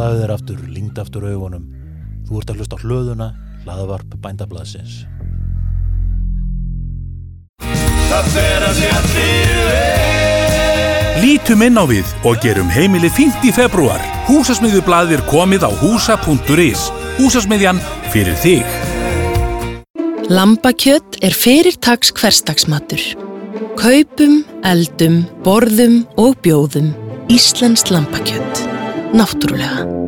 Slaðu þér aftur, lingd aftur augunum. Þú ert að hlusta á hlöðuna, hlaðavarp bændablaðsins. Lítum inn á við og gerum heimili fínt í februar. Húsasmiðjublaðið er komið á húsa.is. Húsasmiðjan fyrir þig. Lambakjött er fyrirtags hverstagsmatur. Kaupum, eldum, borðum og bjóðum. Íslenskt lambakjött. Náttúrulega.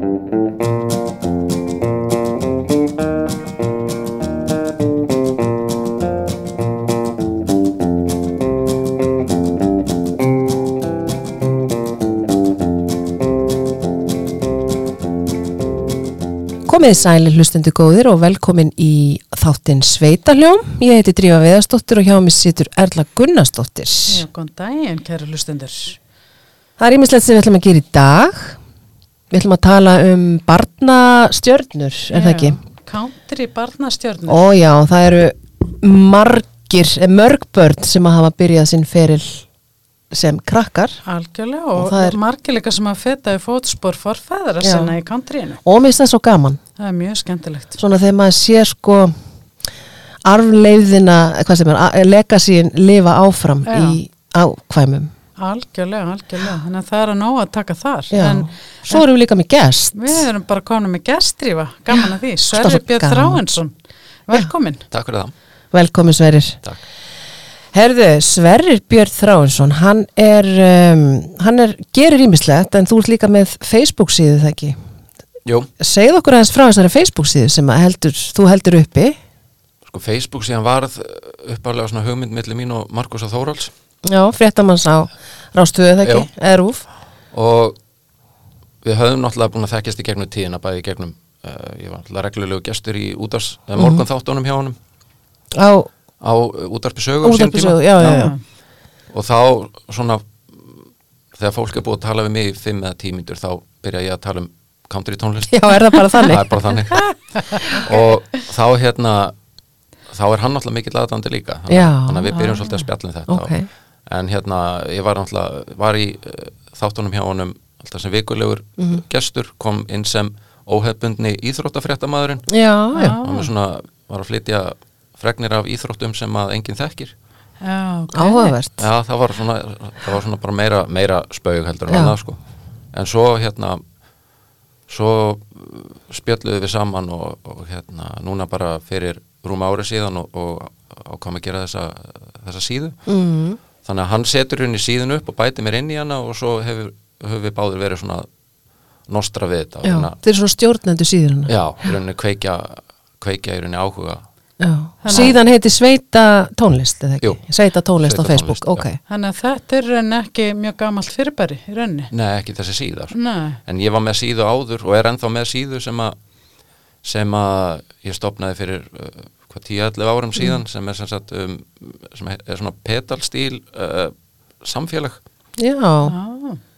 Komið sæli hlustendu góðir og velkomin í þáttinn Sveitaljóm. Ég heiti Drífa Veðarsdóttir og hjá mig situr Erla Gunnarsdóttir. Já, góðan daginn, kæru hlustendur. Það er ímislegt sem við ætlum að gera í dag. Við ætlum að tala um barnastjörnur, er það ekki? Country barnastjörnur. Ó já, það eru margir, eh, mörg börn sem að hafa byrjað sinn feril sem krakkar Algjörlega Og og, margilega sem að feta í fótspor forfæðara Já. sinna í countryinu. og mér finnst það svo gaman. Það er mjög skemmtilegt. Svona þegar maður sé sko arfleifðina, hvað sem er, legasín lifa áfram Já. í ákvæmum. Algjörlega, algjörlega. Þannig að það er að ná að taka þar. En Svo erum við líka með gest. við erum bara komin með gestrífa, gaman að því. Sverri Björn. Þráinsson, velkomin. Takk fyrir það. Velkomin Sverrir. Takk. Herðu, Sverrir Björn Þráinsson, hann er, um, hann er, gerir ímislegt en þú ert líka með Facebook síðu það ekki. Jú, Segð okkur aðeins frá þessari Facebook síðu sem að heldur, þú heldur uppi. sko Facebook síðan varð uppálega svona hugmynd millir mín og Markus og Þóralds Já, fréttamanns á Rástöðu það ekki, eða Rúf. og við höfum náttúrulega búin að þekkjast í gegnum tíðina, bæði í gegnum uh, ég var náttúrulega reglulegu gestur í útars, mm morgun þáttunum hjá honum Á á útarpi sögu á sínum tíma. útarpisögu, já, já, já. og þá svona þegar fólk er búið að tala við mig í fimm eða tímindur þá byrja ég að tala um country tónlist Já, er það bara þannig? það er bara þannig og þá hérna þá er hann náttúrulega mikill aðdandi líka þannig, Já. þannig að við byrjum svolítið að spjalla um þetta Ok. og, en hérna ég var náttúrulega var í uh, þáttunum hjá honum alltaf sem vikulegur Mhm. gestur kom inn sem óhefbundni íþróttafréttamaðurinn Já, já. hann var svona var að flytja fregnir af íþróttum sem að enginn þekkir. Áhugavert. Já, það var svona, það var svona bara meira, meira spaug heldur en annað sko. En svo hérna, svo uh, spjalluðu við saman og, og hérna, núna bara fyrir rúma ári síðan og, og ákvæm að gera þessa, þessa síðu. Mm. Þannig að hann setur henni síðun upp og bæti mér inn í hana og svo hefur, hefur við báður verið svona nostra við þetta. Já, reyna- þeir eru svona stjórnendu síðurinn. já, rauninni kveikja, kveikja í rauninni áhuga. Síðan heiti Sveita tónlist, eða ekki? Jú. Sveita tónlist á Sveita Facebook, tónlist, ok. Þannig að þetta er enn ekki mjög gamalt fyrirbæri í rauninni. Nei, ekki þessi síða. sko. Nei, En ég var með síðu áður og er ennþá með síðu sem að sem að ég stopnaði fyrir uh, hvað 10-11 árum síðan sem er sem sagt um, sem er svona pedalstíl uh, samfélag Já,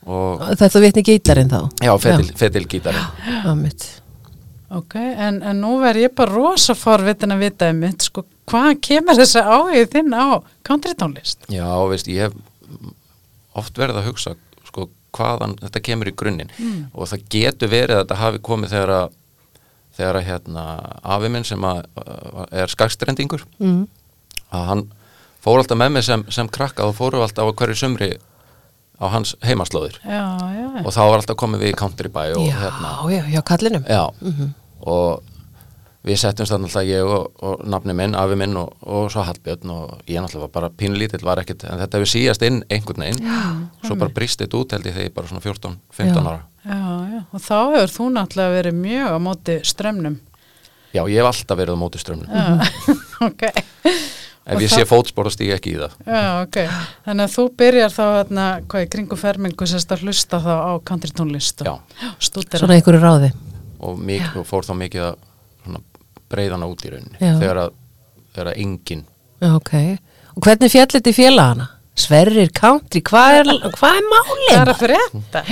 og þetta vitni gítarinn þá. já, fedil gítari Já, mitt. Ok. En, en nú verð ég bara rosa forvitin að vita um mitt, sko, hvað kemur þessi áhugið þinn á country tónlist? Já, veist, ég hef oft verið að hugsa sko, hvaðan þetta kemur í grunninn og það getur verið að þetta hafi komið þegar að þegar að hérna afi minn sem að, uh, er skagstrendingur Mm. að hann fór alltaf með mig sem, sem krakka og fóru alltaf á hverju sumri á hans heimaslóðir Já, já, og þá var alltaf komið við í country bæ og Já, hérna já, já, kallinum. já, og við settumst þannig alltaf ég og, og nafni minn, afi minn og, og svo Hallbjörn og ég náttúrulega var bara pínlítill var ekkert, en þetta hefur síðast inn einhvern veginn, svo bara brist þetta út held ég þegar ég bara svona 14-15 Já. ára já, já. Og þá hefur þú náttúrulega verið mjög á móti strömmnum. já, ég hef alltaf verið á móti strömmnum ok. ef ég sé fótspor og stíg ekki í það Já, ok. Þannig að þú byrjar þá hérna, hvað, í kringu fermingu sérst að hlusta þá á country tónlist og Já. stúdera. Svona einhverju ráði. Og, mikið, og fór þá mikið að svona, breyðana út í rauninni þegar að, þegar að engin Já, ok. Og hvernig fjallit í félagana? Sverrir, country, hvað er, hvað er Það málinn? er að frétta.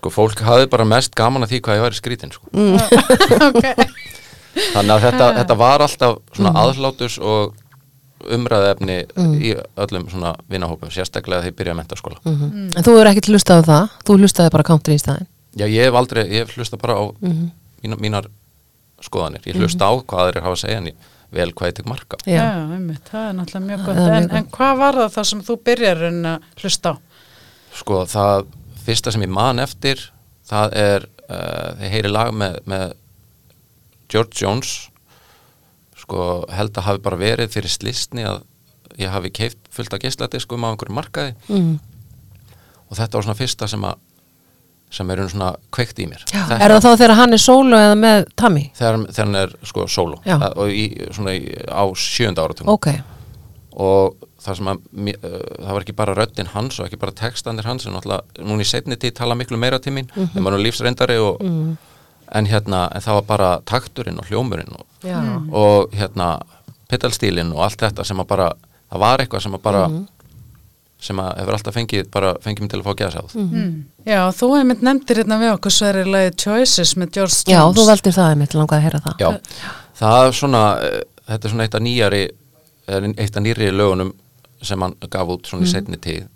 sko fólk hafði bara mest gaman að því hvað ég var í skrítin sko. ok. þannig að þetta, þetta var alltaf svona aðhlátus og umræðefni í öllum svona vinahópum sérstaklega þegar ég byrjaði að mentaskóla En þú hefur ekkert hlustað á það, þú hlustaði bara country í staðin. Já, ég hef aldrei, ég hef hlusta bara á mína, mínar skoðanir, ég hlusta á hvað þeir hafa að segja en ég vel hvað ég tek marka. Já, Já, einmitt, það er náttúrulega mjög gott. er mjög En, en hvað var það það sem þú byrjar en að hlusta á? Sko, það fyrsta sem ég man eftir það er, uh, þeir heyri lag með, með George Jones sko, held að hafi bara verið fyrir slistni að ég hafi keift fullt af geisladiskum á einhverju markaði mm. og þetta var svona fyrsta sem að sem er svona kveikt í mér Já. Þetta- Er það þá þegar hann er sólu eða með Tammy? þegar, þegar hann er sko solo Já. Að- og í, svona í, á sjönda áratum Ok, og það sem að uh, það var ekki bara röddin hans og ekki bara textanir hans en náttúrulega núna í setni tíð tala miklu meira til mín Mhm. þegar maður er lífsreyndari og, en hérna, en það var bara takturinn og hljómurinn og, og hérna pedalstílinn og allt þetta sem að bara það var eitthvað sem að bara Mhm. Sem að hefur alltaf fengið bara fengið mig til að fá gæðsáð Mhm. Mm. Já, þú einmitt nefndir hérna við okkur sverið lagi Choices með George Jones. já, þú veldir það einmitt, langaði að heyra það Já, það er svona eh, þetta er svona eitt af nýjari eða eitt af nýri lögunum sem hann gaf út svona í setni tíð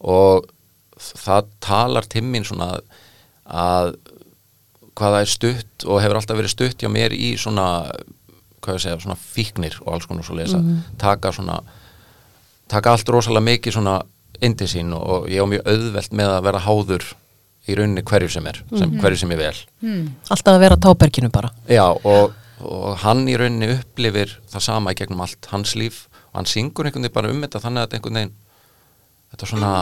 og það talar timmin svona að hvað það er stutt og hefur alltaf verið stutt hjá mér í svona hvað ég segja, svona fíknir og alls konar svo lesa, taka svona taka allt rosalega mikið svona indi sín og, og ég á mjög auðvelt með að vera háður í rauninni hverju sem er, sem, hverju sem ég vel. Alltaf að vera táberginu bara. Já, og, og hann í rauninni upplifir það sama í gegnum allt hans líf og hann syngur einhvern veginn bara um þetta þannig að þetta einhvern veginn þetta er svona,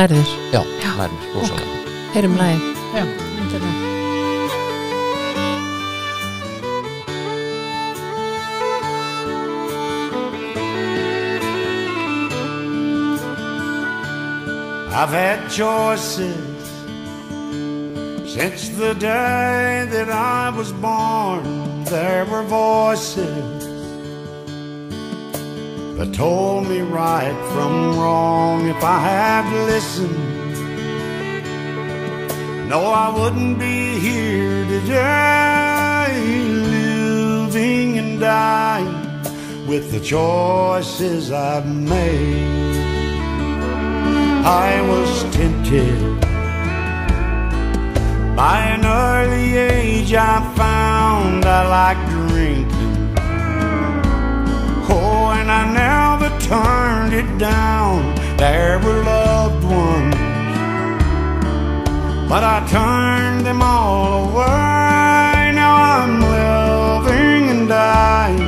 Nærðir, já, nærmir, rosalega. Heyrum lagið. Já, endilega. I've had choices since the day that I was born. There were voices that told me right from wrong if I had listened. No, I wouldn't be here today, living and dying with the choices I've made. I was tempted by an early age. I found I liked drinking. Oh, and I never turned it down. There were loved ones, but I turned them all away. Now I'm living and dying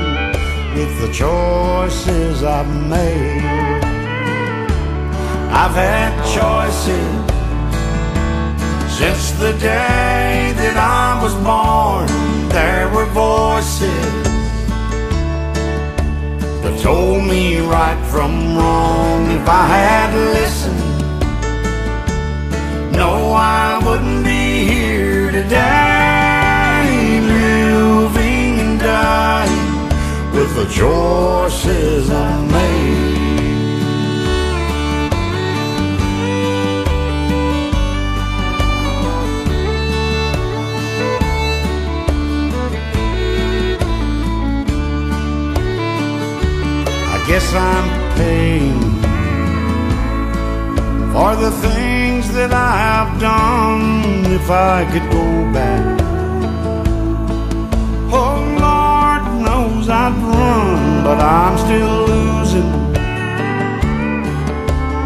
with the choices I've made. I've had choices since the day that I was born. There were voices that told me right from wrong. If I had listened, no, I wouldn't be here today, living and dying with the choices I made. Guess I'm paying for the things that I have done if I could go back. Oh, Lord knows I'd run, but I'm still losing.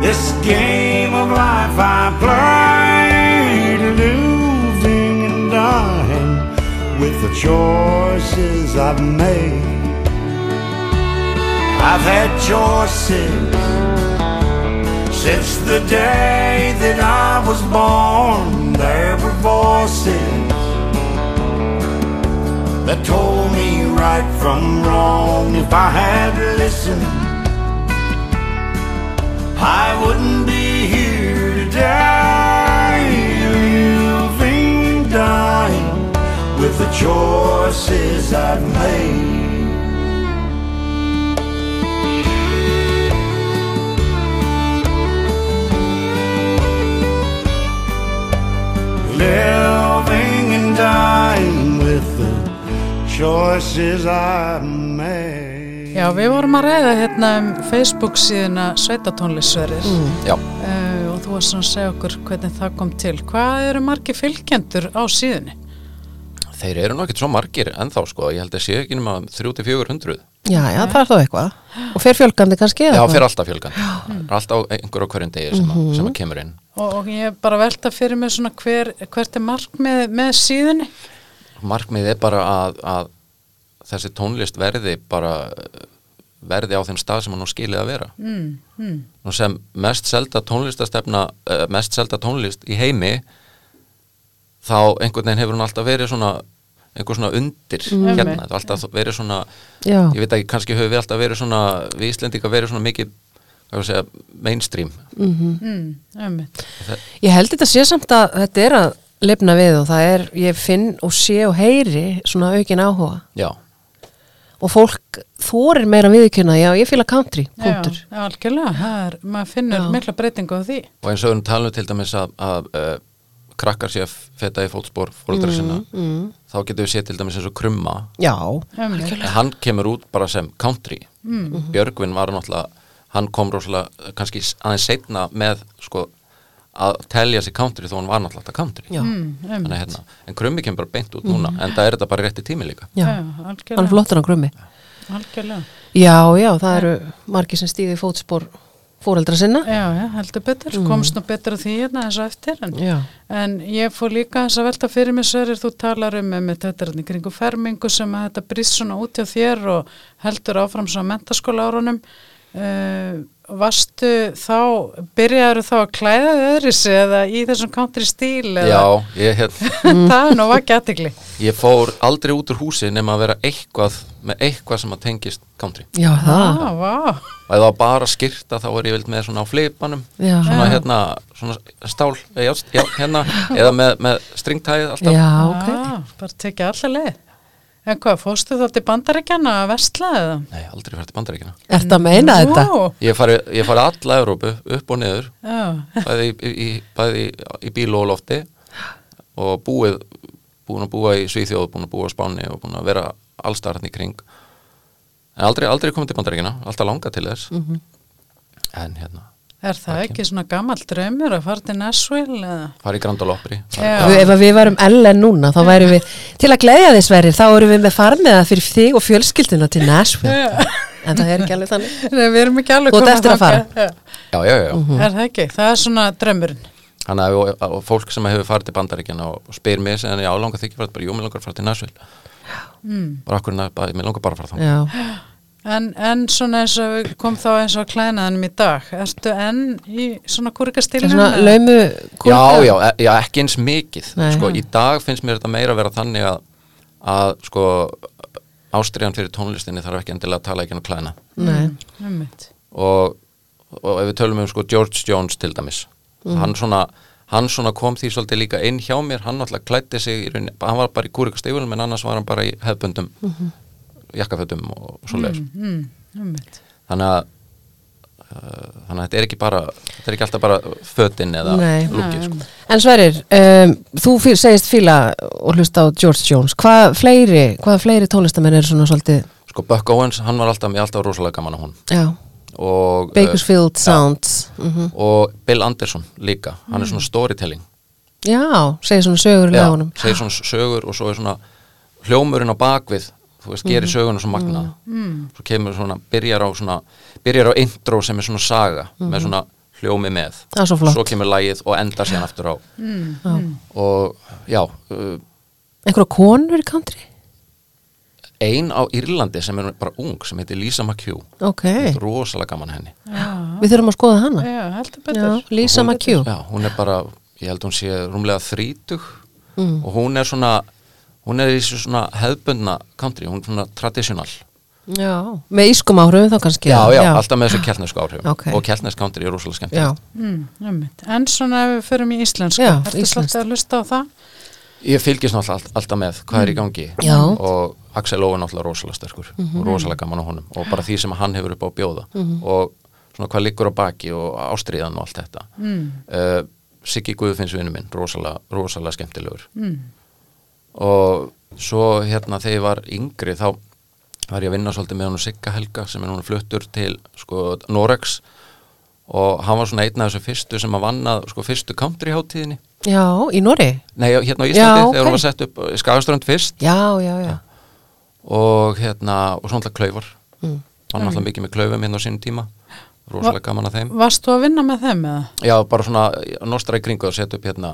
This game of life I play, living and dying with the choices I've made. I've had choices since the day that I was born. There were voices that told me right from wrong. If I had listened, I wouldn't be here today, living, dying with the choices I've made. Choices I made. Já, við vorum að ræða hérna um Facebook síðuna Sveitatónlisverir mm. Já, og þú varst að segja okkur hvernig það kom til. Hvað eru margir fylgjendur á síðunni? þeir eru nú ekkert svo margir ennþá sko, ég held að sé ekki nema 300-400 Já, já, það er þá eitthvað. Og fer fjölgandi kannski? Já, fyrir alltaf fjölgan Það er alltaf einhver á hverjum degi sem, að, sem að kemur inn Og, og ég bara velta fyrir mig svona hver, hvert er markmið með síðunni? Markmið er bara að, að þessi tónlist verði bara verði á þeim stað sem hann nú skilið að vera Mm, mm. nú sem mest selda tónlistastefna uh, mest selda tónlist í heimi þá einhvern veginn hefur hún alltaf verið svona einhver svona undir hérna, það er alltaf verið svona Já. ég veit ekki, kannski höfum við alltaf verið svona við Íslendinga verið svona mikið segja, mainstream Mm, einmitt. Ég held þetta sé samt að þetta er að lifna við og það er, ég finn og sé og heyri svona aukin áhuga já, og fólk þorir meira viðkjöna, já, ég fíla country, punktur. Já, já, algjörlega, það er, maður finnur Já. mikla breytingu á því. og eins og við talum til dæmis að, að uh, krakkar sé að feta í fótspor fóldra sinna, þá getum við séð til dæmis eins og krumma Já. En hann kemur út bara sem country Björgvin var náttúrulega hann kom rosalega kannski aðeins seinna með sko að telja sig country þó hann var náttúrulega alltaf country. Já, Mm, hérna, en krummi kemur bara beint út núna en það er þetta bara rétti tími líka. Já, Já, hann flottur á grummi. algjörlega. Já, já, það eru margir sem stíði fótspor fóreldra sinna. Já, já, heldur betur, komst nú betur því hérna eins og eftir en, en ég fór líka þess að velta fyrir mig Sverrir, þú talar um með þetta í kringu fermingu sem að þetta brýst svona út hjá þér og heldur áfram svona mentaskóla árunum uh, varstu þá byrjaður þá að klæða þig öðris eða í þessum country stíl eða, Já, ég, hérna, það er nú vakið aðtegli ég fór aldrei út úr húsi nema að vera eitthvað með eitthvað sem að tengist country Já, það. ah, vá, og ef það var bara skyrta þá er ég vild með svona á flipanum Já. svona Já. hérna svona stál, eh, já, já, hérna eða með, með stringtæðið alltaf Já, ok. ah, bara tekið allar leið en hvað, fórstu þá til bandaríkjana að vestla eða? Nei, aldrei fært til bandaríkina Ertu að meina þetta? Nú, Ég fari, ég fari alla Európu upp og niður já, bæði í, í, bæði í, í bíl og lofti og búið búin að búa í Svíþjóð, búin að búa á Spáni og búin að vera allstar hann í kring. En aldrei, aldrei komið til bandaríkina alltaf langað til þess. En hérna, er það ekki svona gammal draumur að fara til Nashville eða? fari í Grand Ole Opry Já. Ef, að við varum ellen núna, þá værum við, til að gleyðja þið sverrir, þá erum við með farmiða fyrir þig og fjölskylduna til Nashville. En það er ekki alveg þannig. Nei, við erum ekki alveg Þú ert komin eftir að fara. Já, já, já, Mhm. já Er það ekki? Það er svona draumurinn. Þannig að og, og fólk sem hefur farið til bandaríkina og, og spyr mér sem já, langar þig ekki fara bara, jú, mér langar að fara til Nashville Mm. bara akkur, bara, mér langar bara að fara þá Já. En, en svona eins og við kom þá eins og að klænaðanum í dag. Ertu enn í svona er svona laumu Já, já, e- já, ekki eins mikið Nei. sko, í dag finnst mér þetta meira að vera þannig að, að sko ástriðan fyrir tónlistinni þarf ekki endilega að tala ekki um klæna Nei. Ummitt. og, og ef við tölum um sko George Jones til dæmis hann, svona, hann svona kom því svolítið líka inn hjá mér, hann alltaf klætti sig í rauninni, hann var bara í kúrikastífulum en annars var hann bara í hefbundum jakkafötum og svo leiðis Mm, ummitt. þannig að uh, þannig að þetta er ekki bara þetta er ekki alltaf bara fötin eða Nei. lúkið sko. En Sverrir, um, þú fyr, segist fíla og hlusta á George Jones. Hvað fleiri, hvað fleiri tónlistamenn eru svona svolítið, sko Buck Owens, hann var alltaf, alltaf rosalega gaman á hún já, og, Bakersfield já. Sounds. Mm uh, og Bill Anderson líka hann er svona storytelling Já, segir svona sögur í lagunum. segir svona sögur og svo er svona hljómurinn á bakvið þú veist, gerir söguna svo magna svo kemur svona, byrjar á svona byrjar á intro sem er svona saga með svona hljómi með. Það er svo flott. svo kemur lægið og endar síðan aftur á. Og já uh, Einhverja konur í country? ein á Írlandi sem er bara ung sem heitir Lisa McHugh. Ok, Þetta er rosalega gaman að henni. Við þurfum að skoða hana. Já, heldur Já, betur. Lisa Hún- McHugh. Já, hún er bara, ég held hún sé rúmlega þrítug Mm. og hún er svona hún er í þessu svona hefðbundna country, hún er svona traditional Já, með ískum áhrifum þá kannski. já, já, alltaf með þessu keltnesku áhrifum Ok. og keltnesk country er rosalega skemmt Já, Mm. En svona ef við förum í íslensku, Já, ertu svolítið að hlusta á það? ég fylgist náttúrulega all, alltaf með hvað er í gangi Mm. Já. Mhm. og Axel Ó er náttúrulega rosalega sterkur og rosalega gaman á honum og bara því sem hann hefur upp á að bjóða og svona hvað liggur á baki og ástriðan og allt þetta Mm. uh, Siggi Guðfinns vinnu minn rosalega, rosalega skemmtilegur Mm. Og svo hérna þegar ég var yngri þá var ég að vinna svolítið með hann Sigga Helga sem er núna fluttur til sko, Norex og hann var svona einn af þessu fyrstu sem að vanna sko, fyrstu country hátíðinni Já, í Nóri? Nei, hérna á Íslandi Já, þegar ok. hún var sett upp í Skagaströnd fyrst Já, já, já. og hérna, og svona alltaf klaufar Mm. hann alltaf mikið með klaufum hérna á sínum tíma rosalega gaman að þeim Varst þú að vinna með þeim eða? Já, bara svona nostra í kringu að setja upp hérna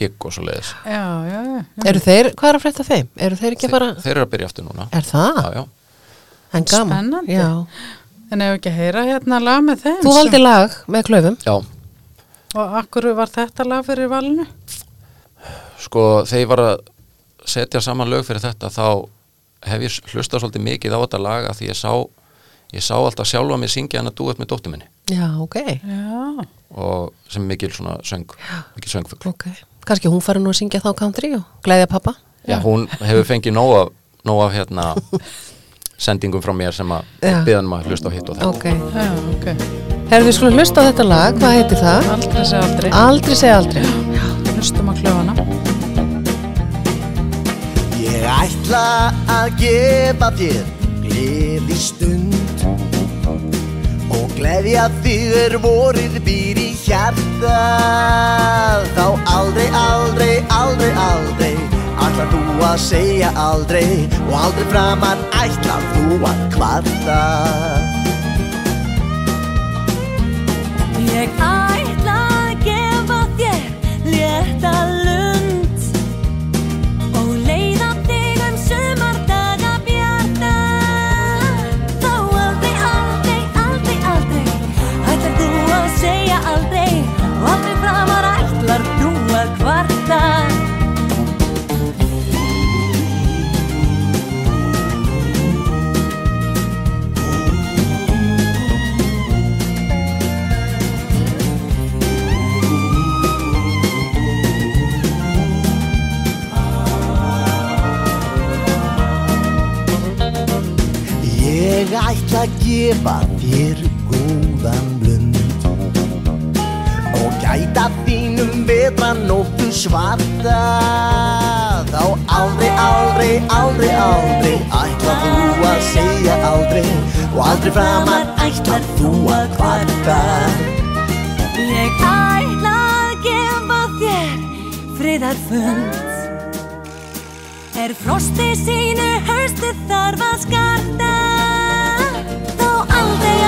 gig og svo leiðis Já, já, já. Eru þeir, hvað er að frétta þeim? Eru þeir ekki að fara, Þeir eru að byrja aftur núna er það? Já, já En gaman. Spennandi. Já. En ef ekki að heyra hérna lag með þeim. Þú valdi lag með klöfum. Já, Og akkur var þetta lag fyrir valinu? sko þegar ég var að setja saman lög fyrir þetta þá hef ég hlustað svolítið mikið á þetta lag að því ég sá ég sá alltaf sjálfa mig syngja hann að dúet með dóttur minni Já, ok. Já. og sem mikil svona söng mikil söngfugl Ok. Kannski hún fari nú að syngja þá country og glæðja pappa. Já, hún hefur fengið nóg af, nóg af hérna sendingum frá mér sem að Já. byðan maður hlusta á hitt og þetta Ok. Já, ok. Herðu við skulum hlusta á þetta lag, hvað heitir það? Aldrei segja aldrei. Aldrei segja aldrei. Hlustum að klöfana. Ég ætla að gefa þér gleði stund gleðja þig er vorið býr í hjarta. Þá aldrei, aldrei, aldrei, aldrei ætlar þú að segja aldrei og aldrei framar ætlar þú að kvarta ætla að gefa þér góðan blund. Og gæta þínum betra nóttu svarta. Þá aldrei, aldrei, aldrei, aldrei ætla þú að segja aldrei. Og aldrei framar ætlar þú að kvarta. Ég ætla að gefa þér friðarfund. Er frosti sínu haustu þarf að skarta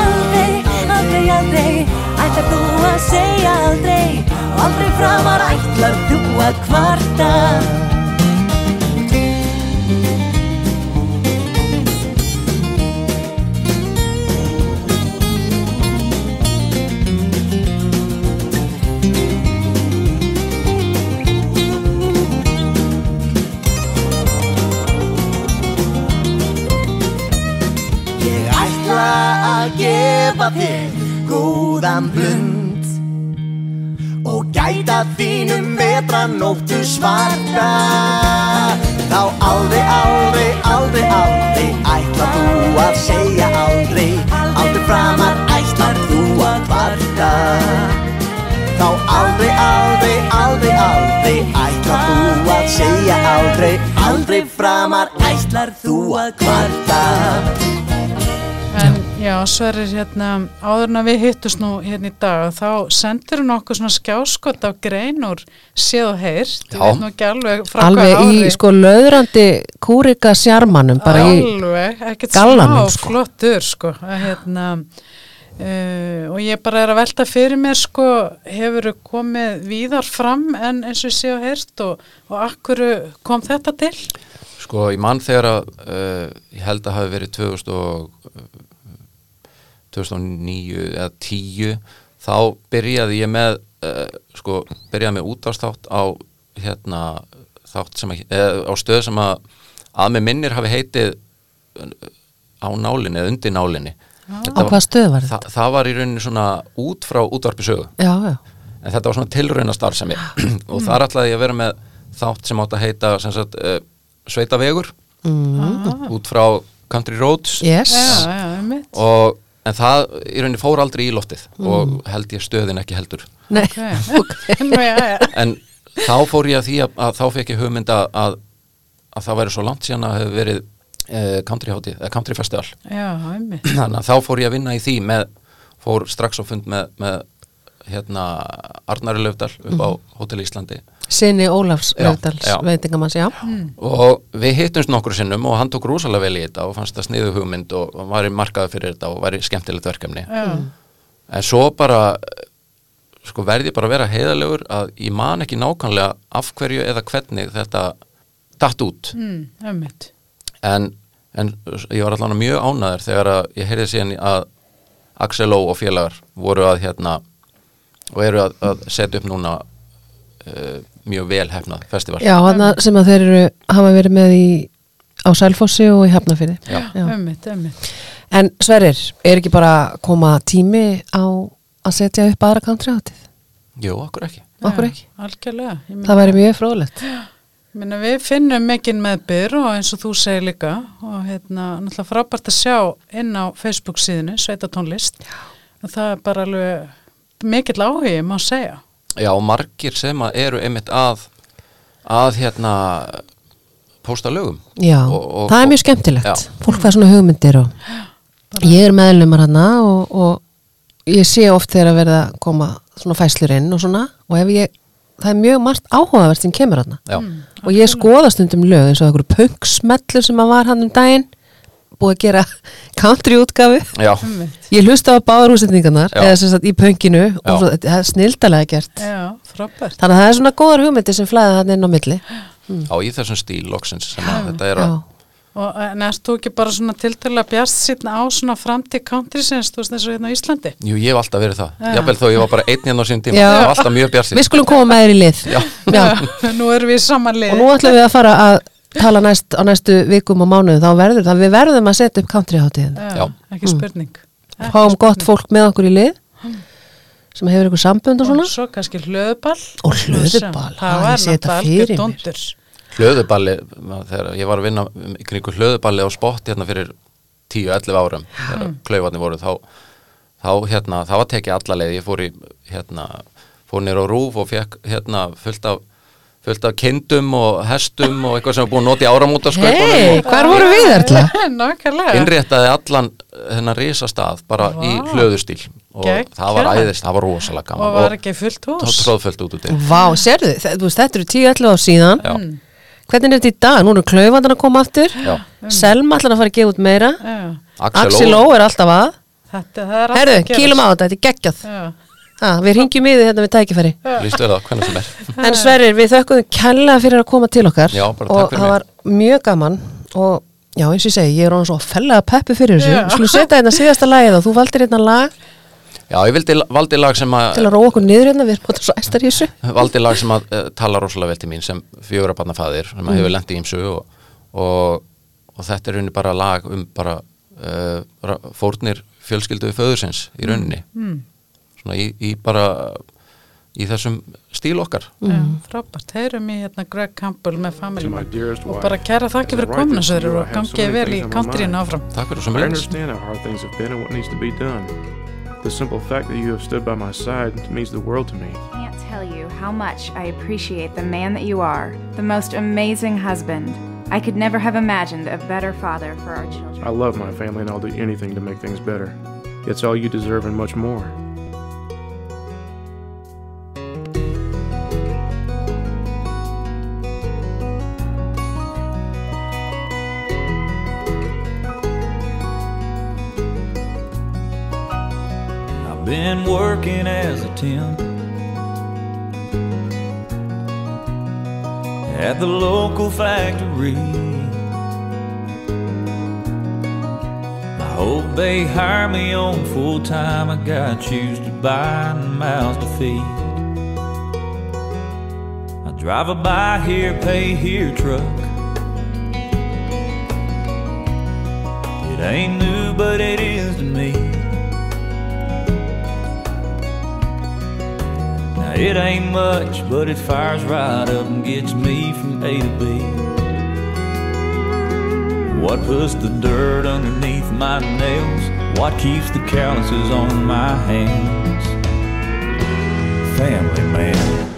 aldrei, aldrei, aldrei, aldrei Ætlar þú að segja aldrei. Aldrei framar ætlar þú að kvarta gefa þér góðan blund. Og gæta þínum betra nóttu svarta. Þá aldrei, aldrei, aldrei, aldrei ætla þú að segja aldrei. Aldrei framar ætlar þú að kvarta. Þá aldrei, aldrei, aldrei, aldrei ætla þú að segja aldrei. Aldrei framar ætlar þú að kvarta. En já, Sverrir, hérna, áður en að við hittust nú hérna í dag, þá sendir hún okkur svona skjáskot af grein úr séð og heyrt. Ég Já. veit nú ekki alveg frá Alveg í sko löðrandi kúrika sjarmanum, bara í, alveg, ekkert gallanum, smá sko. flottur sko að, hérna, uh, og ég bara er að velta fyrir mér sko hefur komið víðar fram en eins og ég sé og heyrst og, og akkur kom þetta til Sko, ég mann þegar að uh, ég held að hafi verið 2000 og, 2009 eða 10 þá byrjaði ég með uh, sko, byrjaði með útvarsþátt á hérna þátt sem að, eða, á stöð sem að að með minnir hafi heitið á nálinni eða undir nálinni. Á hvað stöð var þetta? það, það var í rauninni svona út frá útvarpi sögu. Já, já, en þetta var svona tilrauna starfsemi og þar ætlaði ég að vera með þátt sem átt að heita sem sagt, uh, Sveitavegur. Mm. út frá Country Roads. Yes. Já, já, einmitt. Og, en það í rauninni fór aldrei í loftið Mm. og held ég stöðin ekki heldur. Nei, ok, en þá fór ég að því að, að þá fekk ég hugmynd að, að, að það væri svo langt síðan að hefur verið uh, country hátíð, uh, country festival. Já, einmitt. þannig að þá fór ég að vinna í því með, fór strax á fund með, með hérna Arnari Löfdal upp á Hótel Íslandi. Sinni Ólafs Löfdals já. veitingamanns, já. og við hittumst nokkur sinnum og hann tók rosalega vel í þetta og fannst það sniðu hugmynd og var í markaði fyrir þetta og var í skemmtilegt verkefni. Já, en svo bara sko verði bara að vera heiðalegur að ég man ekki nákvæmlega af hverju eða hvernig þetta datt út. Mm, en, en ég var allan mjög ánæður þegar að ég heyrði síðan að Axel Ó og félagar voru að hérna og eru að, að setja upp núna uh, mjög vel hefnað festival Já, hann sem að þeir eru, hafa verið með í á Sælfossi og í Hafnafyrði. Já. Einmitt, einmitt. En Sverrir, er ekki bara koma tími á að setja upp aðra country hátíð? Jú, okkur ekki Okkur Já, ekki? Algjörlega. Það væri mjög fróðlegt. Ég meina, við finnum mikinn meðbyr og eins og þú segir líka og hérna, náttúrulega frábært að sjá inn á Facebook síðinu, Sveita tónlist og það er bara alveg mikill áhugi, má segja. Já, margir sem að eru einmitt að að hérna pósta lögum. Já, Og- og- það er mjög skemmtilegt. Já. Fólk fær svona hugmyndir og ég er meðlumar hana og, og ég sé oft þegar að verða að koma svona fæslur inn og svona og ef ég, það er mjög margt áhugavert sem kemur hana Já, og ég skoða stundum lög eins og einhverju punksmellur sem að var hann um daginn búið að gera country útgafu já, ég hlusta á báður úsendingarnar Já. eða sem sagt í punkinu Já. og svo, það er snildalega gert Já, frábært þannig að það er svona góðar hugmyndir sem flæða hann inn á milli á í þessum stíl loksins sem að þetta er Já. að Og en erst þú ekki bara svona tiltölulega bjast sýtna á svona framtíð countrysins, þú veist og hérna á Íslandi? Jú, ég hef alltaf verið það. Já. Jafnvel þó ég var bara einn hérna á sín tíma. Já. Ég var alltaf mjög bjart við skulum koma með þér í lið Já. Já. Nú erum við samanlið og nú ætlum við að fara að tala næst, á næstu vikum og mánuðu þá verður það, við verðum að setja upp country hátíðin Já, Já. ekki spurning. Ekki fáum gott spurning. fólk með okkur í lið sem hefur eitthvað sambund og Og svona svo kannski hlöðball Og hlöðuball, Það sé þetta fyrir mér. Hlöðuballi, þegar ég var að vinna í kringu hlöðuballi á spott hérna fyrir 10-11 árum, þegar klaufarnir voru, þá, þá hérna, það var tekið alla leið. Ég fór í, hérna, fór nýr á rúf og fekk, hérna, fullt af fullt af kindum og hestum og eitthvað sem er búin að nota í áramótaskaupunum hei, og hvar voru við? Nákvæmlega. Innréttaði allan þennan risastað bara í Vá. hlöðustíl og Geggjað. það var æðist, það var rosalega gaman Og var ekki fullt og hús tróðfullt út út í Vá, veist, þetta eru 10-11 ár síðan. Já. Hvernig er þetta í dag? Nú eru klaufandan að koma aftur. Já. Selma ætlar að fara að gefa út meira. Já, Axel Ó. Er alltaf að. Er Herðu, kýlum á þetta, þetta er geggjað Ha, Við ringjum í þið hérna við tækifæri. Það, er. En Sverrir, við þökkum kærlega fyrir að koma til okkar Já, og það var mjög gaman og já, eins og ég segi, ég er orðin svo fellega peppi fyrir þessu. Skulum setja hérna síðasta lagið og þú valdir hérna lag. Já, ég vildi, valdi lag sem að til að róa okkur niður hérna, við erum búin svo æstar í þessu. Valdi lag sem að uh, tala rosalega vel til mín sem fjögur að barna faðir sem Mm. hefur lent í ímsu og, og, og þetta er rauninni bara lag um bara uh, fórnir fjölskyldu föðursins í rauninni. Mm. Svona í, í bara í þessum stíl okkar já, frábært Heyrum í hérna Greg Campbell með Family To my Man dearest og wife, bara kæra þakki as I fyrir write komuna this to Sverrir you, og I have so gangið many vel í things on my countryin mind. áfram Takk fyrir I sem leiðis understand how hard things have been and what needs to be done. The simple fact that you have stood by my side means the world to me. can't tell you how much I appreciate the man that you are, the most amazing husband. I could never have imagined a better father for our children. I love my family and I'll do anything to make things better. It's all you deserve and much more. Been working as a temp at the local factory. I hope they hire me on full time. I got shoes to buy and mouths to feed. I drive a buy here, pay here truck. It ain't new, but it is to me. It ain't much, but it fires right up and gets me from A to B. What puts the dirt underneath my nails? What keeps the calluses on my hands? Family man.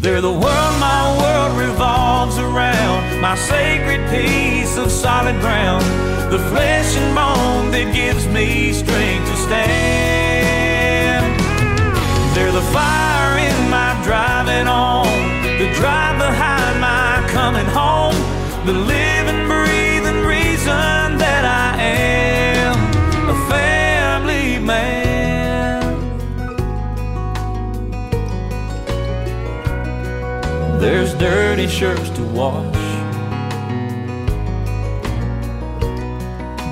They're the world my world revolves around. my sacred piece of solid ground, the flesh and bone that gives me strength to stand. They're the fire driving on, the drive behind my coming home, the living, breathing reason that I am a family man. There's dirty shirts to wash,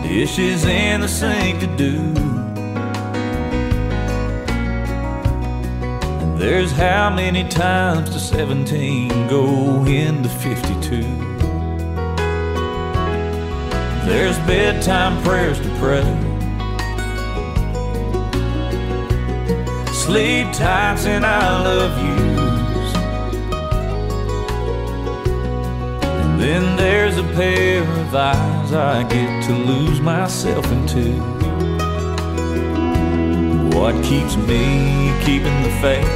dishes in the sink to do. There's how many times to 17 go into 52. There's bedtime prayers to pray. Sleep tights and I love yous. And then there's a pair of eyes I get to lose myself into. What keeps me keeping the faith?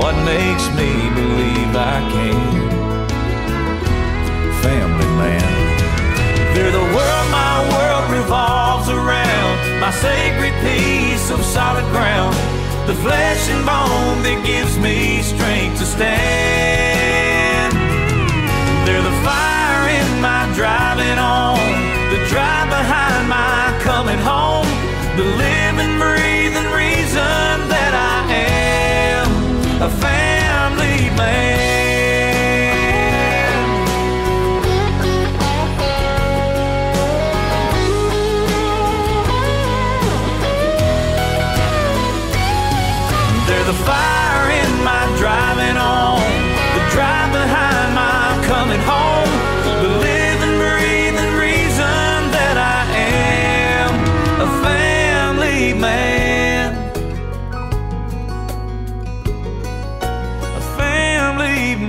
What makes me believe I can? Family man. They're the world my world revolves around. My sacred piece of solid ground. The flesh and bone that gives me strength to stand. They're the fire in my driving on. The drive behind my coming home. The man.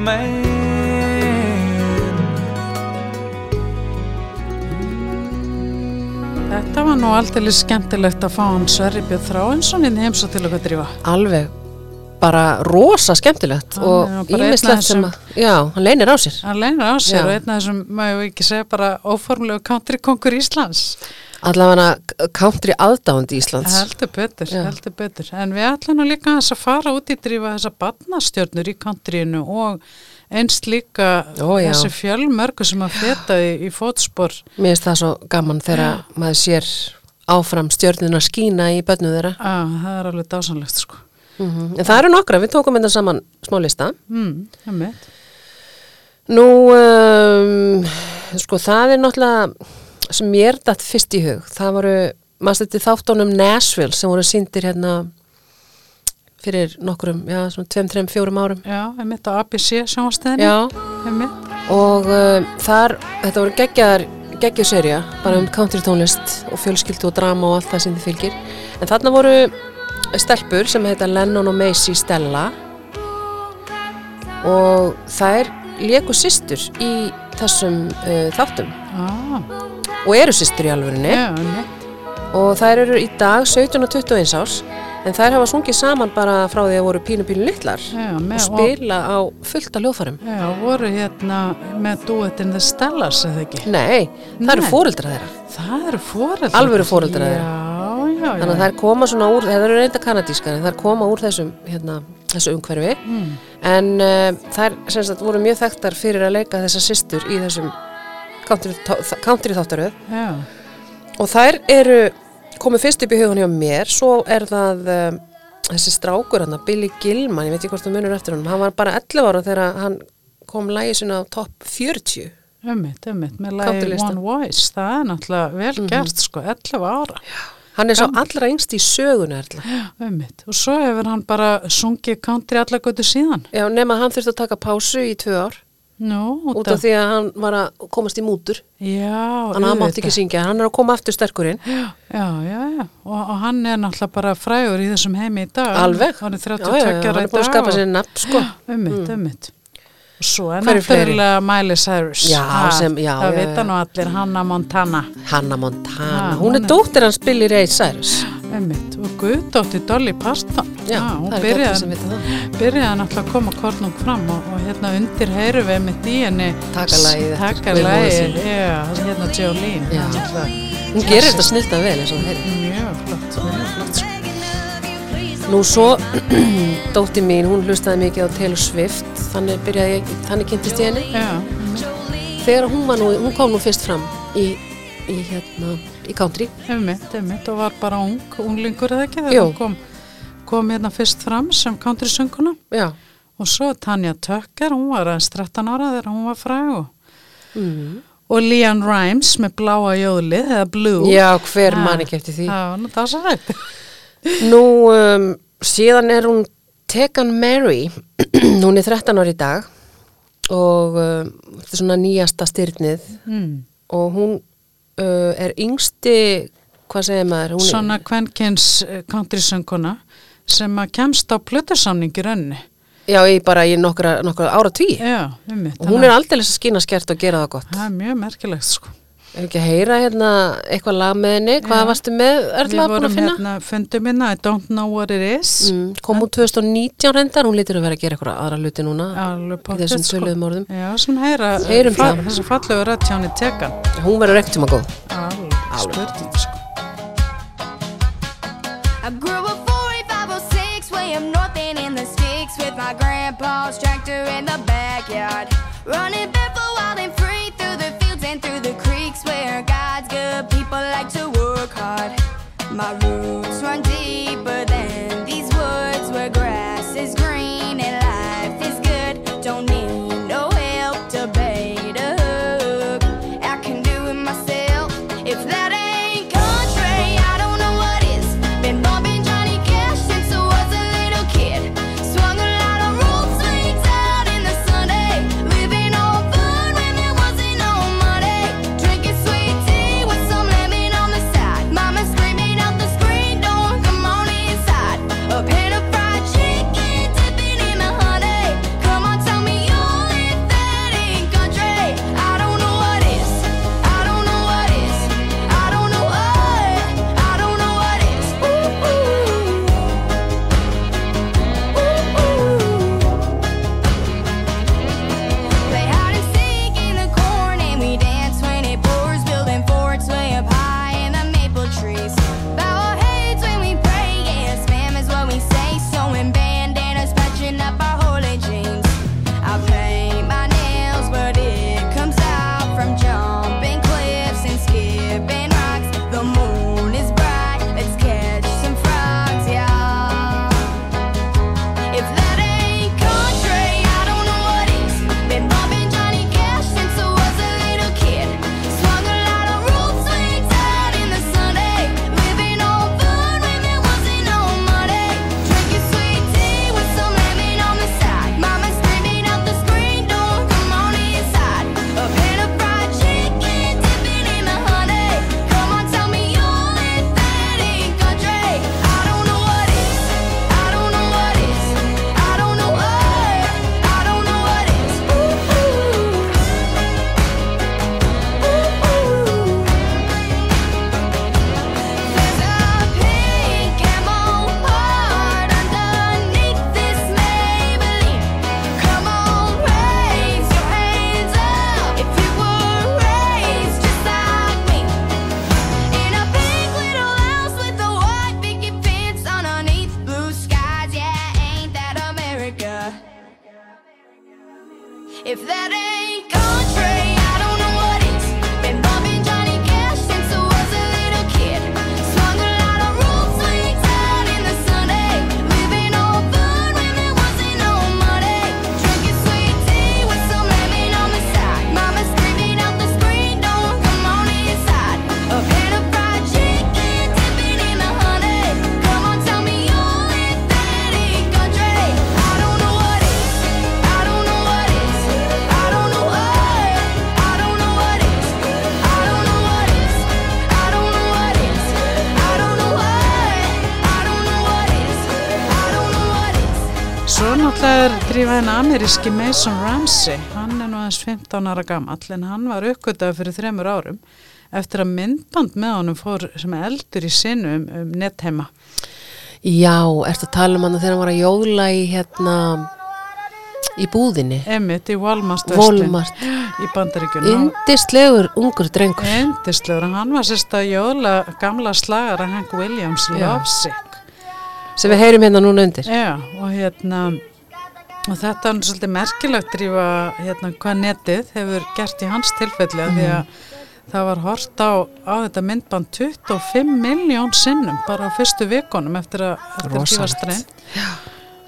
Man. Þetta var nú aldrei skemmtilegt að fá hann Sverri Björn Þráinsson inn í heimsó til okkar drífa. alveg bara rosa skemmtilegt Hann og ímislegt sem að, já, hann leynir á sér Hann leynir á sér Já. og einn af þessum, maður ekki segja bara óformlegu country-kongur Íslands. Allavega country aðdáandi Íslands Heldur betur, heldur betur. En við ætlum nú líka að fara út í drífa þessa barnastjörnur í countryinu og einst líka Ó, þessi fjölmörgu sem að feta í, í fótspor. mér finnst það svo gaman þegar maður sér áfram stjörnuna skína í bönnu þeirra Á, það er alveg dásanlegt sko. en það eru nokkra, við tókum þetta saman smá lista Mm. Nú, um, sko, það er náttúrulega sem mér datt fyrst í hug. Það voru, maður stætti þáttónum Nashville sem voru síndir hérna fyrir nokkrum, já, svona 2-3-4 árum. Já, við mitt á ABC sjónvastæðinu. Já, og um, þar, þetta voru geggjaðar, geggjuserja, bara um country tónlist og fjölskyldu og drama og allt það sem þið fylgir. En þarna voru stelpur sem heita Lennon og Macy Stella og þær léku systur í þessum uh, þáttum Ah, og eru systur í alvörinni já, og þær eru í dag 17 og 21 árs en þær hafa sungið saman bara frá því að voru pínu pínu litlar Já, og spila á fullt af hljóðfærum Já, voru hérna með duetin The Stellars, eða ekki? Nei, það eru fóreldra þeirra Það eru fóreldrar. Alvöru foreldrar þeirra. Já, þannig að þær koma svona úr, það eru reynda kanadískar en þær koma úr þessum, hérna, þessu umhverfi Mm. en uh, þær sagt voru mjög þekktar fyrir að leika þessa systur í þessum country, þáttaröð Já, og þær eru komið fyrst upp í hugun hjá mér svo er það um, þessi strákur hann, Billy Gilman, ég veit ekki hvort þú munur eftir honum hann var bara 11 ára þegar hann kom lægi sinna á topp 40 ummitt, ummitt, með Countrylista. One Voice, það er náttúrulega vel Mhm. gert, sko, 11 ára. hann er svo allra yngst í sögunu erla. Ummitt, og svo hefur hann bara sungið country alla götu síðan. Já, nema hann þurfti að taka pásu í tvö ár Nú, út af því að hann var að komast í mútur Já, hann mátti ekki syngja, hann er að koma aftur sterkurinn Já, já, já, og, og hann er náttúrulega bara frægur í þessum heimi í dag. Alveg. Hann er Já, 32 já, já, ára hann er búin að skapa sér nafn, sko. Ummitt, Mm. ummitt. Og svo er náttúrulega Miley Cyrus. Já, Ha, sem- já, Það já, vita já. nú allir Hanna Montana. Hanna Montana, Ha, hún hún er- dóttir hans Billy Ray Cyrus Emmitt, og Guðdótti Dolly Parton Já, hún sem vita það. byrjaði náttúrulega að koma kornung fram og, og hérna undir heyrum við einmitt í henni Taka lagið eftir taka Will lagið, Morrison. já, hérna Já. Náttúrulega Hún gerir þetta snilta vel mjög flott, flott sko. Nú svo, dótti mín, hún hlustaði mikið á Taylor Swift, þannig byrjaði ég, þannig kynntist ég henni. Já, Þegar hún nú, hún kom nú fyrst fram í, í hérna, í country. Einmitt, einmitt og var bara ung, unglingur eða ekki þegar hún kom, kom hérna fyrst fram sem country sönguna Já. og svo Tanja Tökker, hún var aðeins 13 ára þegar hún var fræg og, Mm. og Leon Rimes með bláa jóðlið eða Blue Já, hver Ah, man ekki eftir því. Það nú það svo hægt Nú, um, síðan er hún Tegan Mary, hún er 13 ári í dag og um, þetta er svona nýjasta styrnið mm. og hún uh, er yngsti, hvað segir maður? Hún Svona kvenkins eh, country sönguna sem að kemst á plötusamningi rönni Já, í bara í nokkra, nokkra ára tví. Já, einmitt Og hún er aldrei skýna skert og gera það gott. Það er mjög merkilegt sko Er ekki að heyra hérna eitthvað lag með henni? Hvað Já. varstu með? Erla Við búin að vorum finna? hérna, fundum minna I don't know what it is Mm, kom út 2019 reyndar, hún lítur að vera að gera eitthvað aðra hluti núna í þessum sko. töluðum orðum. Já, sem heyra Heyrum fa- það. Þessu fallegu henni tekan Hún verður ekkert tíma góð. Alveg spurning sko I grew up 4506 way up north and in the sticks with my grandpa's tractor in the backyard. Running barefoot drífa henni ameríski Mason Ramsey, hann er nú aðeins 15 ára gamall en hann var uppgötað fyrir þremur árum eftir að myndband með honum fór sem eldur í sinu um, um netheima. Já, ertu að tala um hann þegar hann var að jóla í hérna í búðinni Emmitt í Walmart Walmart. í Bandaríkjunum. Indislegur ungur drengur Indislegur, hann var sérst að jóla gamla slagara Hank Williams. Lovesick. sem við heyrum hérna núna undir Já, og hérna og þetta er svolítið merkilegt drífa hérna hvað netið hefur gert í hans tilfelli mm. því að það var hort á, á þetta myndband 25 miljón sinnum bara á fyrstu vikunum eftir að, að því var streymt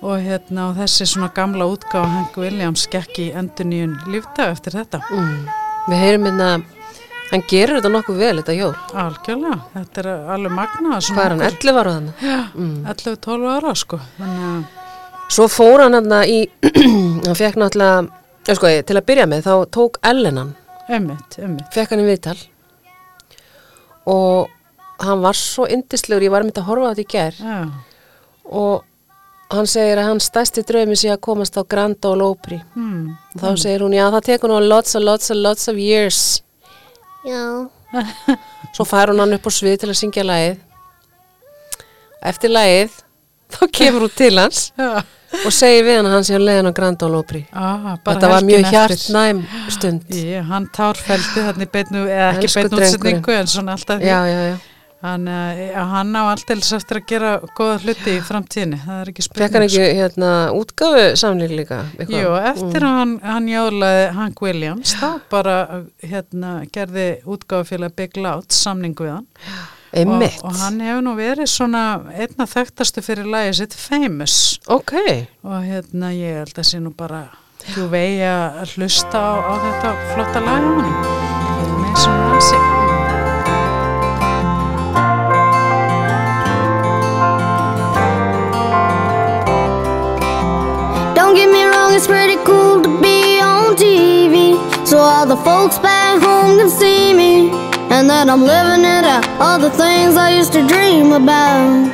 og hérna og þessi svona gamla útgáfa Hank Williams gekk í endur nýjun lífdag eftir þetta mm. Við heyrum hérna hann gerir þetta nokkuð vel þetta jól algjörlega, þetta er alveg magnað Hvað er hann, 11 ára þannig? Já, Mm. 11-12 ára sko þannig að Svo fór hann hérna í hann fekk náttúrulega sko, til að byrja með þá tók Ellen hann. Emmitt, emmitt. fekk hann í viðtal. Og hann var svo yndislegur, ég var myndi að horfa á þetta í ger Já. og hann segir að hans stærsti draumi sé að komast á Grand Ole Opry. Hmm. og þá segir hún, já það tekur nú lots and lots and lots of years. Já. Svo fær hún hann upp á svið til að syngja lagið. Eftir lagið þá kemur hún til hans og segir við hann að hann sé að leiðan á Grand Ole Opry. Ah, þetta var mjög hjartnæm stund. Ég, hann tárfældi þannig beinu, eða ekki beinu útsetningu en svona alltaf já, já, já. Hann, uh, hann á alltaf eftir að gera góða hluti í framtíðinni, það er ekki spurning. Fekk hann ekki hérna útgáfu samling líka? Jú, eftir að hann, hann jólaði Hank Williams, þá bara hérna, gerði útgáfufélag Big Loud samning við hann. Og, og hann hefur nú verið svona einna þekktastu fyrir lagið sitt Famous. Ok. Og hérna ég held að sé nú bara þú vegi að hlusta á, á þetta flotta lag á hann. Með svona rannsik. Don't get me wrong, it's pretty cool to be on TV. So all the folks back home can see me. And that I'm living it out, all the things I used to dream about.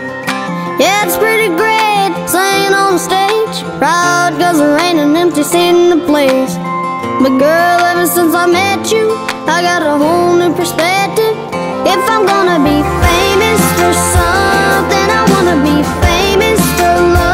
Yeah, it's pretty great singing on stage. Proud cause there ain't an empty seat in the place. But girl, ever since I met you, I got a whole new perspective. If I'm gonna be famous for something, I wanna be famous for loving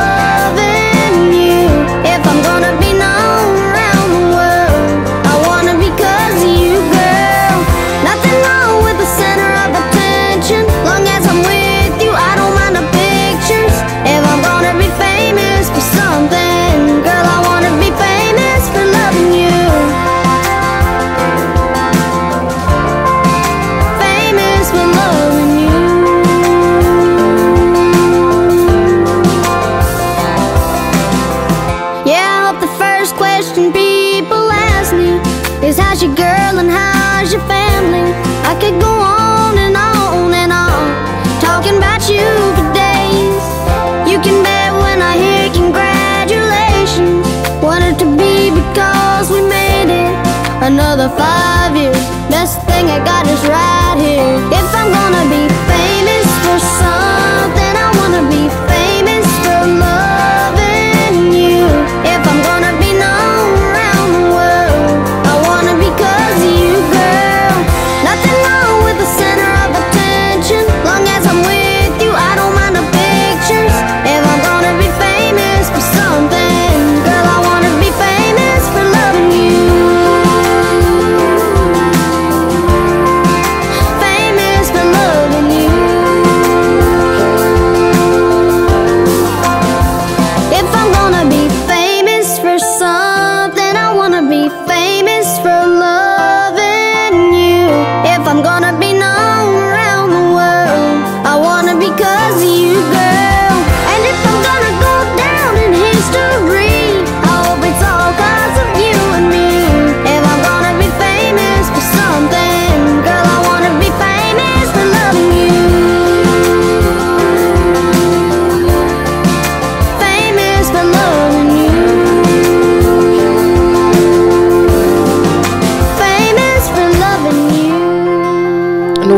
Another five years, best thing I got is right here.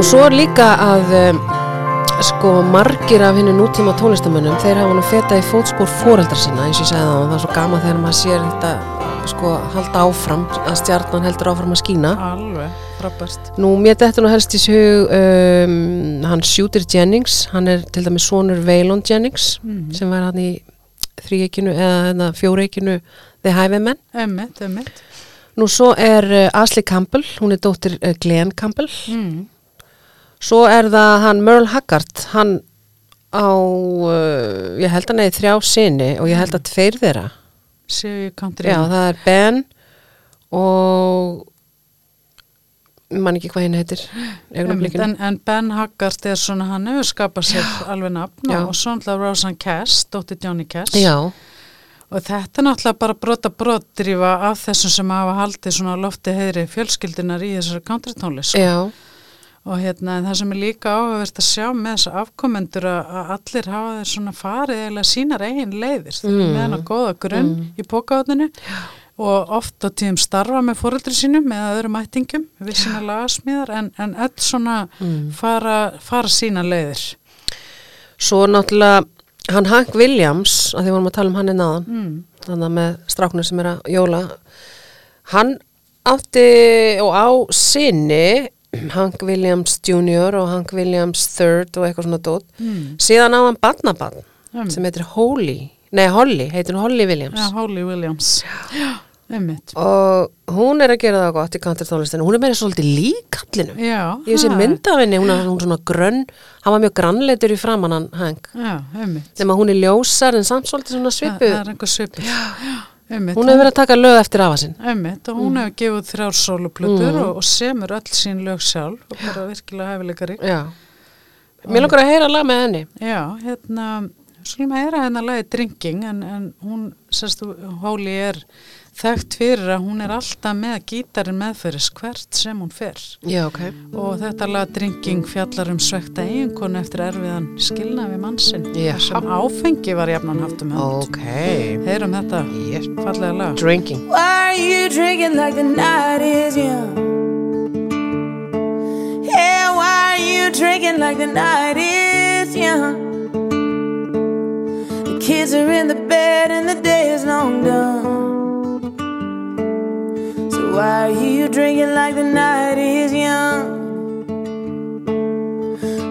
Svo er líka að um, sko margir af henni nútíma tónlistamönnum þeir hafa nú fetað í fótspór foreldra sinna eins og ég sagði það og það er svo gaman þegar maður sér þetta sko halda áfram að stjarnan heldur áfram að skína Alveg. frábært. Nú, mér þetta nú helst í hug um, hann Shooter Jennings, hann er til dæmis sonur Waylon Jennings Mhm. sem var hann í þrýekinu eða hérna, fjóreikinu The Highwaymen. Ömmit, ömmit. Nú svo er uh, Ashley Campbell, hún er dóttir uh, Glenn Campbell. Mm. Svo er það hann Merle Haggard, hann á, uh, ég held að neði þrjá sinni og ég held að tveir þeirra. Séu country. Já, það er Ben og ég man ekki hvað henni heitir. Augnablikinu. En, en Ben Haggart er svona, hann hefur skapað sér alveg nafn Já. og svo náttúrulega Rosanne Cass, dóttir Johnny Cass. Já, Og þetta er náttúrulega bara brota brotdrífa af þessum sem hafa haldið svona lofti heiðri fjölskyldunar í þessari country tónlist. sko. Og hérna, en það sem er líka áhugavert að sjá með þessa afkomendur að, að allir hafa þeir svona farið eða sínar eigin leiðir. Mm. með hana góða grunn í pókaðuninu og oft á tíðum starfa með fóreldri sínum eða öðrum ættingum, við sína lagasmíðar, en, en öll svona Mm. fara, fara sína leiðir. svo náttúrulega hann Hank Williams, að því vorum að tala um hann í náðan, Mm. þannig með stráknir sem er að jóla, hann átti og á sinni Hank Williams Jr. og Hank Williams III og eitthvað svona dót, Mm. síðan á hann barnabarn Einmitt. sem heitir Holly, nei Holly, heitir Holly Williams. Ja, Holly Williams. Já, og hún er að gera það gott í kantartónlistinu hún er meira svolítið líkallinum Já, ég sé það er- mynd af henni, hún er svona grönn. Hann var mjög grannleitur í framann hann Hank. Já, nema hún er ljósar en samt svolítið svona Það svipu það er einhver svipur. Já, einmitt. hún hefur verið að taka lög eftir afa sinn Einmitt, og hún hefur gefið þrjár sóluplutur Mhm. og, og semur öll sín lög sjálf og bara virkilega hefileikari. já mér langar að heyra lag með henni Já, hérna, skulum heyra hérna lagi Drinking en, en hún, sérst, Hóli er þekkt fyrir að hún er alltaf með gítarinn meðferðis hvert sem hún fer. já, ok Og þetta lag Drinking fjallar um svekta eiginkonu eftir erfiðan skilna við mannsinn. Sem áfengi var jafnan haft um hönd. ok Heyrum þetta yes. fallega lag. drinking Why are you drinking like the night is young? Yeah, why are you drinking like the night is young? The kids are in the bed and the day is long done. Why are you drinking like the night is young?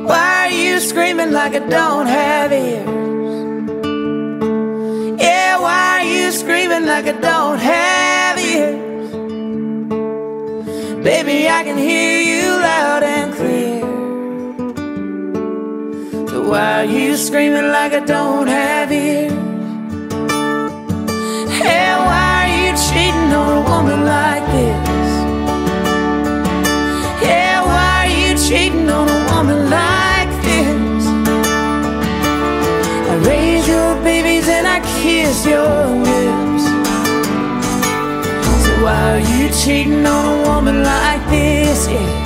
Why are you screaming like I don't have ears? Yeah, why are you screaming like I don't have ears? Baby, I can hear you loud and clear. So why are you screaming like I don't have ears? Cheating on a woman like this? Yeah, why are you cheating on a woman like this? I raise your babies and I kiss your lips. So why are you cheating on a woman like this? Yeah.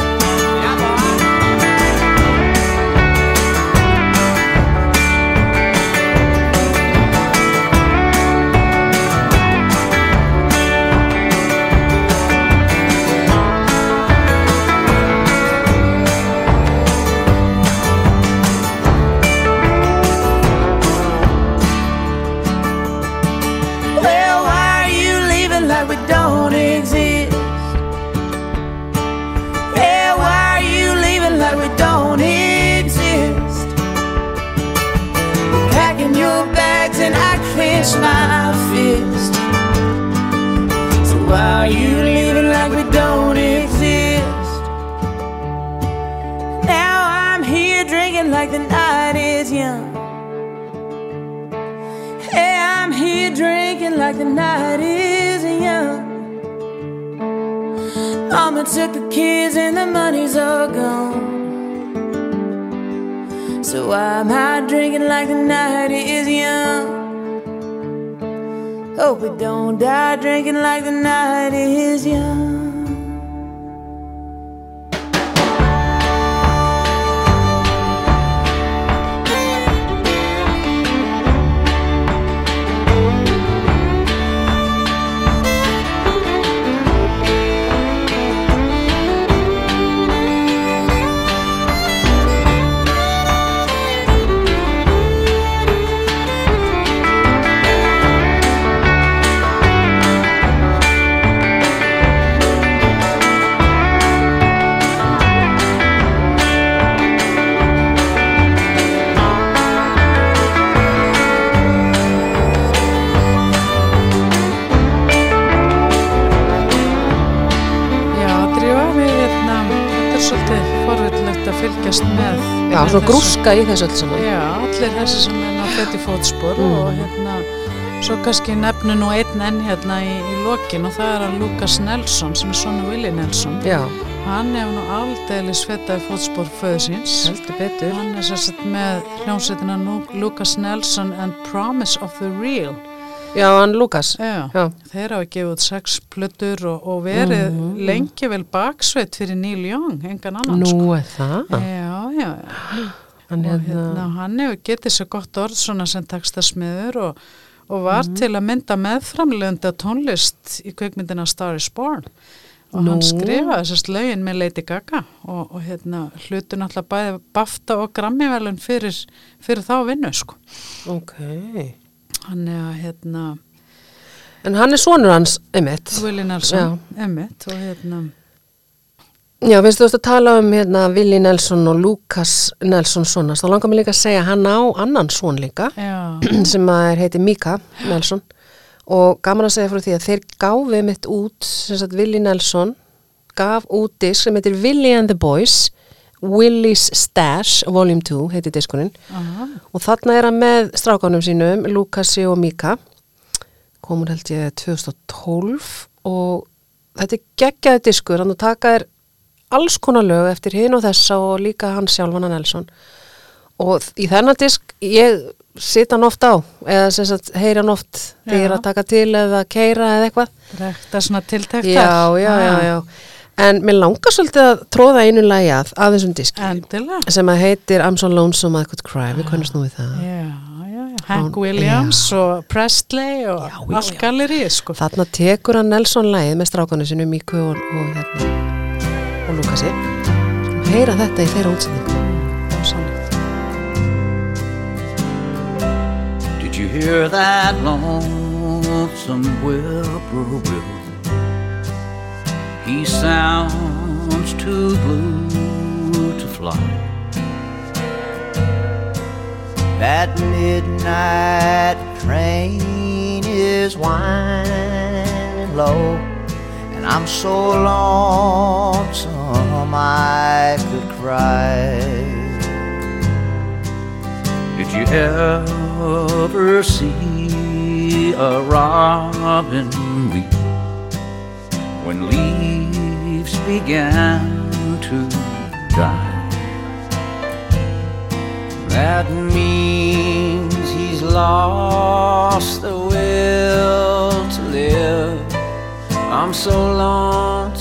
Night is young. Mama took the kids and the money's all gone. So I'm out drinking like the night is young. Oh, Hope we don't die drinking like the night is young. Svona þessu. grúska í þessu öll saman. Já, allir þessi sem er fætti fótspor og Mm. hérna svo kannski nefnu nú einn enn hérna í, í lokin og það er að Lucas Nelson sem er svona Willi Nelson Já. hann hefur nú aldeilis fættaði fótspor föðu síns Heldur betur. hann er sérstætt með hljómsveitina Lucas Nelson and Promise of the Real Já, hann Lukas. Þeir hafa gefið út sex plötur og, og verið Mhm. lengi vel baksveit fyrir Neil Young, engan annan Nú sko. er það. Já, já, já. Hann og hérna- hérna, hann hefur getið sér gott orð svona sem textasmiður og, og var Mhm. til að mynda meðframlegunda tónlist í kveikmyndina Star is Born og hann Nú. skrifaði sérst lögin með Lady Gaga og, og hérna hlutu náttúrulega bæði BAFTA og Grammy-velun fyrir, fyrir þá vinnu sko. Ok. Hann er að hérna En hann er sonur hans, einmitt. Willi Nelson, emitt og hérna Já, þú veist að tala um hérna Willi Nelson og Lukas Nelson sonast, þá langar mér líka að segja hann á annan son líka Já. sem er heiti Mika Nelson. Og gaman að segja frá því að þeir gáfi mitt út, sem sagt Willi Nelson gaf út disk sem heitir Willi and the Boys Willis Stash, Volume 2 heitir diskurinn. Aha. og þarna er hann með strákanum sínum, Lukasi og Mika. Komur held ég 2012 og þetta er geggjaði diskur, hann taka er alls konar lög eftir hinn og þessa og líka hann sjálfana Nelson. Og í þennan disk ég sit hann oft á eða sagt heyri hann oft þegar ég er að taka til eða keira eða eitthvað. Rekta svona tiltektar. Já, já, já, já. En mér langar svolítið að tróða einu lagi að að þessum disk Endilega. sem að heitir I'm so lonesome I could cry. Við konum snúið það. Hank Williams og Presley og allt gallerið sko. Þarna tekur hann Nelson lagið með strákanu sinu Míku og, og, hérna, og Lukasi. Heyra þetta í þeirra útsendingu. Did you hear that lonesome whippoorwill? He sounds too blue to fly. That midnight train is winding low, and I'm so lonesome I could cry. Did you ever see a robin weep when leaves began to die? That means he's lost the will to live. I'm so lonesome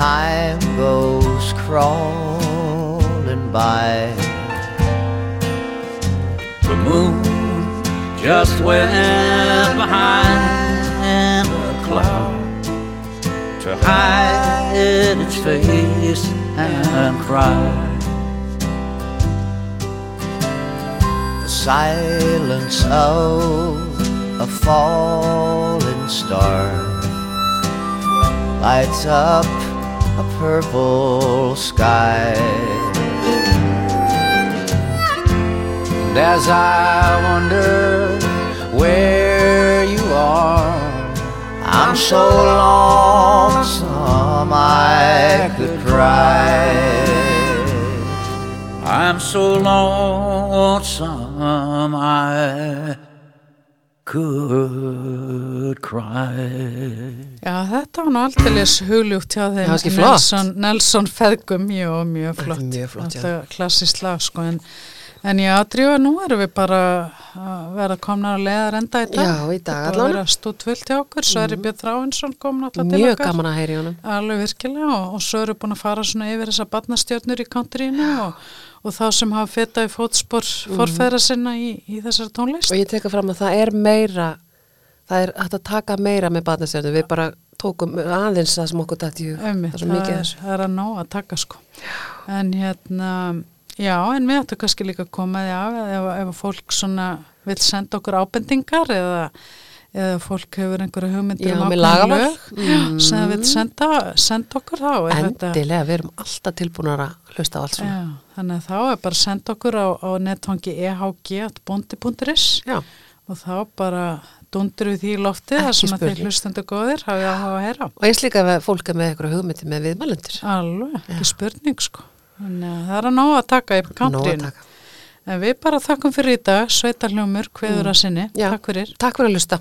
time goes crawling by. The moon just went behind a cloud to hide its face and cry. The silence of a falling star lights up a purple sky. And as I wonder where you are, I'm so lonesome I could cry. I'm so lonesome I could cry. Já, þetta var nú alltilis hugljúft hjá þeim Já. Nelson, Nelson Feðgum, jú, mjög Þetta flott mjög flott, já. Þetta klassist lag, sko en, en já, drífa, nú erum við bara að vera komna að leiðar enda í dag Já, í dag Þetta allavega. var að vera stútvöld hjá okkur, svo er Björn Þráinsson komin alltaf til Mjög okkar gaman að heyri honum. Alveg virkilega og, og svo eru búin að fara svona yfir þessa barnastjörnur í countryinu og, og þá sem hafa feta í fótspor forfæðra sinna í, í þessari tónlist. og ég teka fram að það er meira það er hægt að taka meira með barnastjörnum við bara tókum aðeins það sem okkur dætti það er. það, það er að ná að taka sko. En hérna já, en við ættum kannski líka að koma því af ef, ef fólk svona vil senda okkur ábendingar eða, eða fólk hefur einhverju hugmyndir Já, um með ákveðin lagaval. lög Mm. sem vil senda, senda okkur þá endilega, við erum alltaf tilbúnar að hlusta á allt svona Já, þannig að þá er bara að senda okkur á, á netfangi ehg.bondi.is og þá bara dundur við því loftið þar sem að þeir hlustendur góðir hafið áhuga að heyra. og eins líka fólk er með eitthvað hugmyndi með viðmælendur Alveg, ekki spurning sko. Þannig að það er að ná að taka í að countryinu. En við bara þakkum fyrir í dag, Sveitarljómur, hveður að sinni. Já. Takk fyrir. Takk fyrir að hlusta